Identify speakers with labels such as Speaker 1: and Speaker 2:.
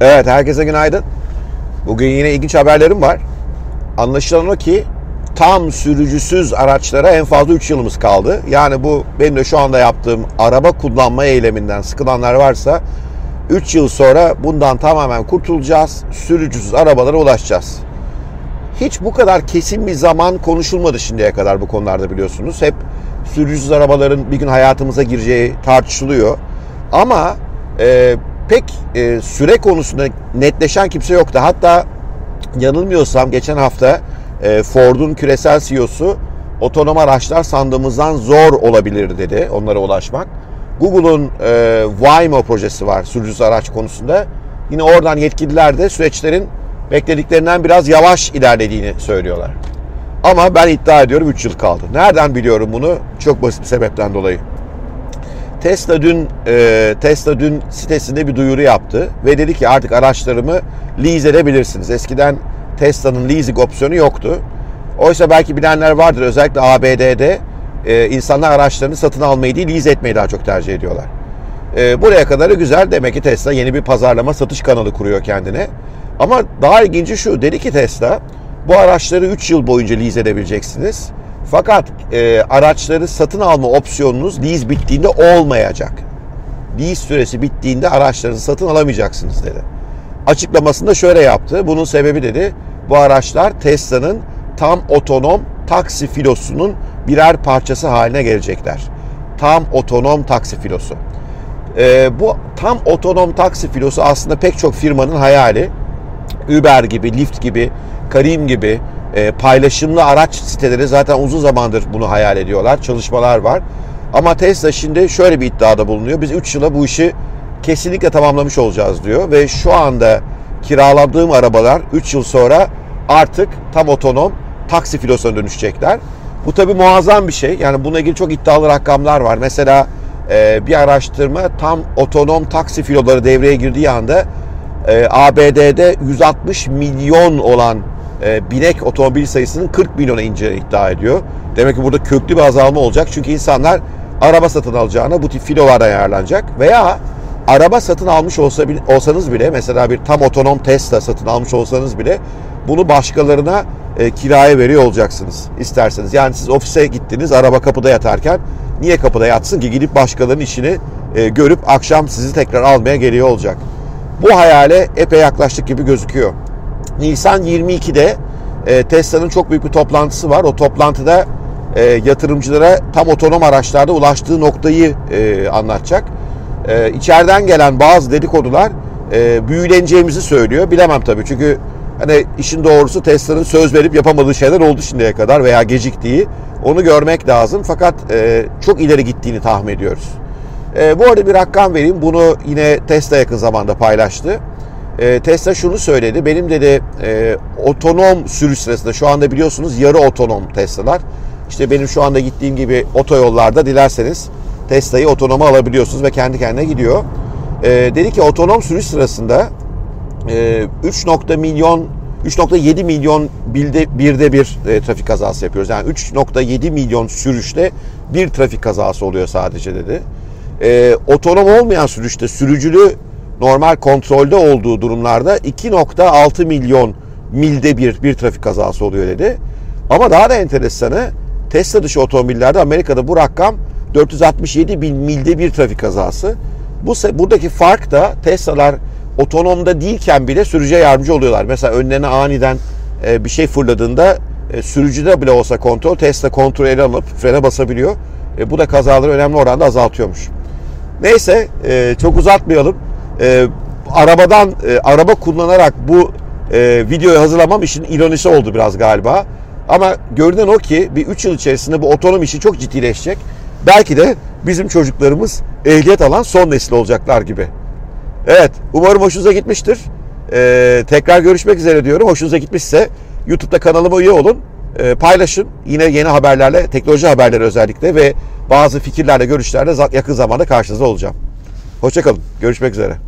Speaker 1: Evet, herkese günaydın. Bugün yine ilginç haberlerim var. Anlaşılan o ki tam sürücüsüz araçlara en fazla 3 yılımız kaldı. Yani bu benim de şu anda yaptığım araba kullanma eyleminden sıkılanlar varsa 3 yıl sonra bundan tamamen kurtulacağız. Sürücüsüz arabalara ulaşacağız. Hiç bu kadar kesin bir zaman konuşulmadı şimdiye kadar bu konularda biliyorsunuz. Hep sürücüsüz arabaların bir gün hayatımıza gireceği tartışılıyor. Ama e, pek e, süre konusunda netleşen kimse yoktu. Hatta yanılmıyorsam geçen hafta e, Ford'un küresel CEO'su otonom araçlar sandığımızdan zor olabilir dedi onlara ulaşmak. Google'un e, Waymo projesi var sürücüsüz araç konusunda. Yine oradan yetkililer de süreçlerin beklediklerinden biraz yavaş ilerlediğini söylüyorlar. Ama ben iddia ediyorum 3 yıl kaldı. Nereden biliyorum bunu? Çok basit bir sebepten dolayı. Tesla dün e, Tesla dün sitesinde bir duyuru yaptı ve dedi ki artık araçlarımı lease edebilirsiniz. Eskiden Tesla'nın leasing opsiyonu yoktu. Oysa belki bilenler vardır özellikle ABD'de e, insanlar araçlarını satın almayı değil lease etmeyi daha çok tercih ediyorlar. E, buraya kadarı güzel. Demek ki Tesla yeni bir pazarlama satış kanalı kuruyor kendine. Ama daha ilginci şu dedi ki Tesla bu araçları 3 yıl boyunca lease edebileceksiniz. Fakat e, araçları satın alma opsiyonunuz lease bittiğinde olmayacak. Lease süresi bittiğinde araçlarınızı satın alamayacaksınız dedi. Açıklamasında şöyle yaptı. Bunun sebebi dedi bu araçlar Tesla'nın tam otonom taksi filosunun birer parçası haline gelecekler. Tam otonom taksi filosu. E, bu tam otonom taksi filosu aslında pek çok firmanın hayali. Uber gibi, Lyft gibi, Karim gibi e, paylaşımlı araç siteleri zaten uzun zamandır bunu hayal ediyorlar. Çalışmalar var. Ama Tesla şimdi şöyle bir iddiada bulunuyor. Biz 3 yıla bu işi kesinlikle tamamlamış olacağız diyor. Ve şu anda kiraladığım arabalar 3 yıl sonra artık tam otonom taksi filosuna dönüşecekler. Bu tabi muazzam bir şey. Yani bununla ilgili çok iddialı rakamlar var. Mesela e, bir araştırma tam otonom taksi filoları devreye girdiği anda e, ABD'de 160 milyon olan e, binek otomobil sayısının 40 milyona ineceğini iddia ediyor. Demek ki burada köklü bir azalma olacak. Çünkü insanlar araba satın alacağına bu tip filolardan ayarlanacak. Veya araba satın almış olsa, olsanız bile mesela bir tam otonom Tesla satın almış olsanız bile bunu başkalarına e, kiraya veriyor olacaksınız isterseniz. Yani siz ofise gittiniz araba kapıda yatarken niye kapıda yatsın ki gidip başkalarının işini e, görüp akşam sizi tekrar almaya geliyor olacak. Bu hayale epey yaklaştık gibi gözüküyor. Nisan 22'de e, Tesla'nın çok büyük bir toplantısı var. O toplantıda e, yatırımcılara tam otonom araçlarda ulaştığı noktayı e, anlatacak. E, içeriden gelen bazı dedikodular e, büyüleneceğimizi söylüyor. Bilemem tabii çünkü hani işin doğrusu Tesla'nın söz verip yapamadığı şeyler oldu şimdiye kadar veya geciktiği. Onu görmek lazım fakat e, çok ileri gittiğini tahmin ediyoruz. E, bu arada bir rakam vereyim. Bunu yine Tesla yakın zamanda paylaştı. E, Tesla şunu söyledi. Benim dedi e, otonom sürüş sırasında şu anda biliyorsunuz yarı otonom Tesla'lar. İşte benim şu anda gittiğim gibi otoyollarda dilerseniz Tesla'yı otonoma alabiliyorsunuz ve kendi kendine gidiyor. E, dedi ki otonom sürüş sırasında e, 3. milyon 3.7 milyon bilde, birde bir e, trafik kazası yapıyoruz. Yani 3.7 milyon sürüşte bir trafik kazası oluyor sadece dedi. E, otonom olmayan sürüşte sürücülü normal kontrolde olduğu durumlarda 2.6 milyon milde bir bir trafik kazası oluyor dedi. Ama daha da enteresanı Tesla dışı otomobillerde Amerika'da bu rakam 467 bin milde bir trafik kazası. Bu buradaki fark da Tesla'lar otonomda değilken bile sürücüye yardımcı oluyorlar. Mesela önlerine aniden e, bir şey fırladığında e, sürücüde bile olsa kontrol Tesla kontrol ele alıp frene basabiliyor. E, bu da kazaları önemli oranda azaltıyormuş. Neyse çok uzatmayalım. Arabadan araba kullanarak bu videoyu hazırlamam işin ironisi oldu biraz galiba. Ama görünen o ki bir 3 yıl içerisinde bu otonom işi çok ciddileşecek. Belki de bizim çocuklarımız ehliyet alan son nesil olacaklar gibi. Evet, umarım hoşunuza gitmiştir. Ee, tekrar görüşmek üzere diyorum. Hoşunuza gitmişse YouTube'da kanalıma üye olun. Ee, paylaşın. Yine yeni haberlerle, teknoloji haberleri özellikle ve bazı fikirlerle, görüşlerle yakın zamanda karşınızda olacağım. Hoşçakalın. Görüşmek üzere.